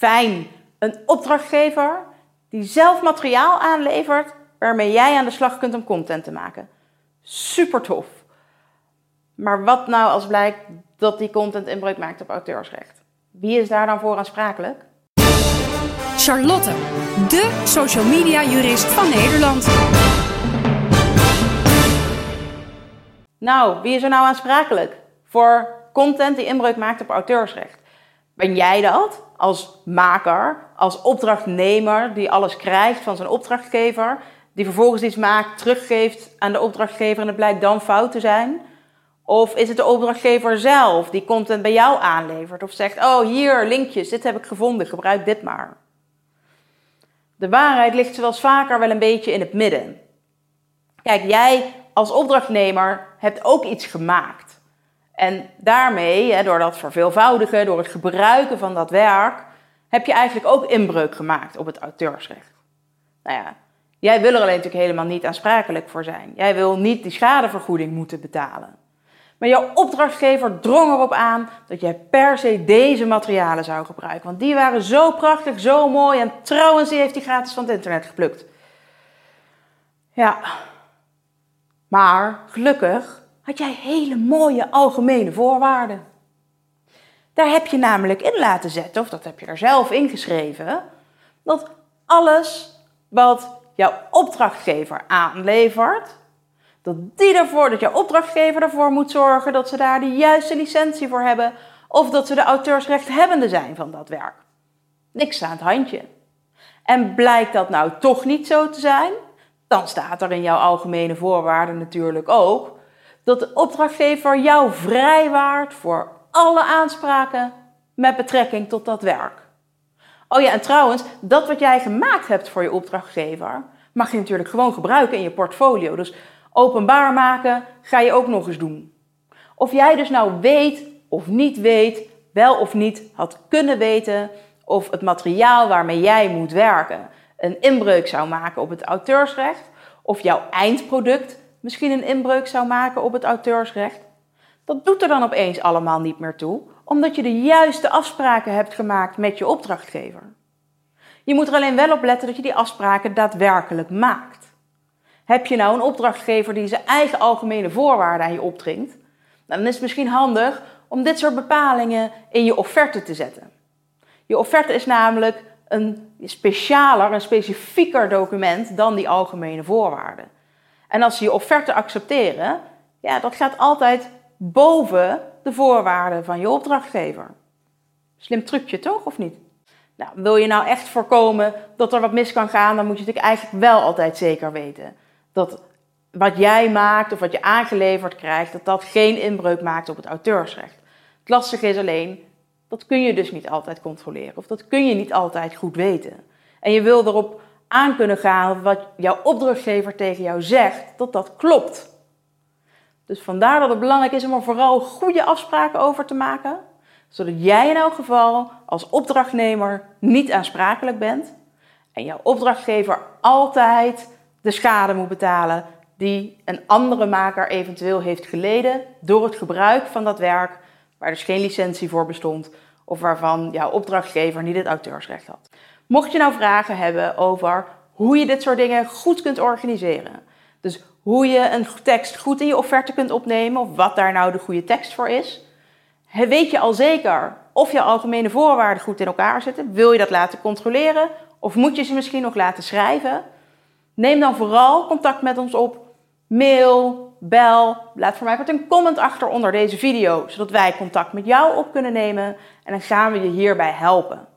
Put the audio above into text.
Fijn. Een opdrachtgever die zelf materiaal aanlevert waarmee jij aan de slag kunt om content te maken. Super tof. Maar wat nou als blijkt dat die content inbreuk maakt op auteursrecht? Wie is daar dan voor aansprakelijk? Charlotte, de social media jurist van Nederland. Nou, wie is er nou aansprakelijk voor content die inbreuk maakt op auteursrecht? Ben jij dat als maker, als opdrachtnemer die alles krijgt van zijn opdrachtgever, die vervolgens iets maakt, teruggeeft aan de opdrachtgever en het blijkt dan fout te zijn? Of is het de opdrachtgever zelf die content bij jou aanlevert of zegt: Oh, hier linkjes, dit heb ik gevonden, gebruik dit maar. De waarheid ligt zoals vaker wel een beetje in het midden. Kijk, jij als opdrachtnemer hebt ook iets gemaakt. En daarmee, door dat verveelvoudigen, door het gebruiken van dat werk, heb je eigenlijk ook inbreuk gemaakt op het auteursrecht. Nou ja, jij wil er alleen natuurlijk helemaal niet aansprakelijk voor zijn. Jij wil niet die schadevergoeding moeten betalen. Maar jouw opdrachtgever drong erop aan dat jij per se deze materialen zou gebruiken. Want die waren zo prachtig, zo mooi en trouwens, die heeft die gratis van het internet geplukt. Ja, maar gelukkig had jij hele mooie algemene voorwaarden. Daar heb je namelijk in laten zetten, of dat heb je er zelf ingeschreven, dat alles wat jouw opdrachtgever aanlevert, dat die ervoor, dat jouw opdrachtgever ervoor moet zorgen dat ze daar de juiste licentie voor hebben, of dat ze de auteursrechthebbende zijn van dat werk. Niks aan het handje. En blijkt dat nou toch niet zo te zijn, dan staat er in jouw algemene voorwaarden natuurlijk ook dat de opdrachtgever jou vrijwaart voor alle aanspraken met betrekking tot dat werk. Oh ja, en trouwens, dat wat jij gemaakt hebt voor je opdrachtgever, mag je natuurlijk gewoon gebruiken in je portfolio. Dus openbaar maken ga je ook nog eens doen. Of jij dus nou weet of niet weet, wel of niet had kunnen weten of het materiaal waarmee jij moet werken een inbreuk zou maken op het auteursrecht, of jouw eindproduct misschien een inbreuk zou maken op het auteursrecht, dat doet er dan opeens allemaal niet meer toe, omdat je de juiste afspraken hebt gemaakt met je opdrachtgever. Je moet er alleen wel op letten dat je die afspraken daadwerkelijk maakt. Heb je nou een opdrachtgever die zijn eigen algemene voorwaarden aan je opdringt, dan is het misschien handig om dit soort bepalingen in je offerte te zetten. Je offerte is namelijk een specialer, een specifieker document dan die algemene voorwaarden. En als ze je offerte accepteren, ja, dat gaat altijd boven de voorwaarden van je opdrachtgever. Slim trucje toch, of niet? Nou, wil je nou echt voorkomen dat er wat mis kan gaan, dan moet je natuurlijk eigenlijk wel altijd zeker weten dat wat jij maakt of wat je aangeleverd krijgt, dat dat geen inbreuk maakt op het auteursrecht. Het lastige is alleen, dat kun je dus niet altijd controleren of dat kun je niet altijd goed weten. En je wil erop aan kunnen gaan wat jouw opdrachtgever tegen jou zegt, dat dat klopt. Dus vandaar dat het belangrijk is om er vooral goede afspraken over te maken, zodat jij in elk geval als opdrachtnemer niet aansprakelijk bent en jouw opdrachtgever altijd de schade moet betalen die een andere maker eventueel heeft geleden door het gebruik van dat werk waar dus geen licentie voor bestond of waarvan jouw opdrachtgever niet het auteursrecht had. Mocht je nou vragen hebben over hoe je dit soort dingen goed kunt organiseren, dus hoe je een tekst goed in je offerte kunt opnemen of wat daar nou de goede tekst voor is, weet je al zeker of je algemene voorwaarden goed in elkaar zitten? Wil je dat laten controleren of moet je ze misschien nog laten schrijven? Neem dan vooral contact met ons op. Mail, bel, laat voor mij wat een comment achter onder deze video, zodat wij contact met jou op kunnen nemen en dan gaan we je hierbij helpen.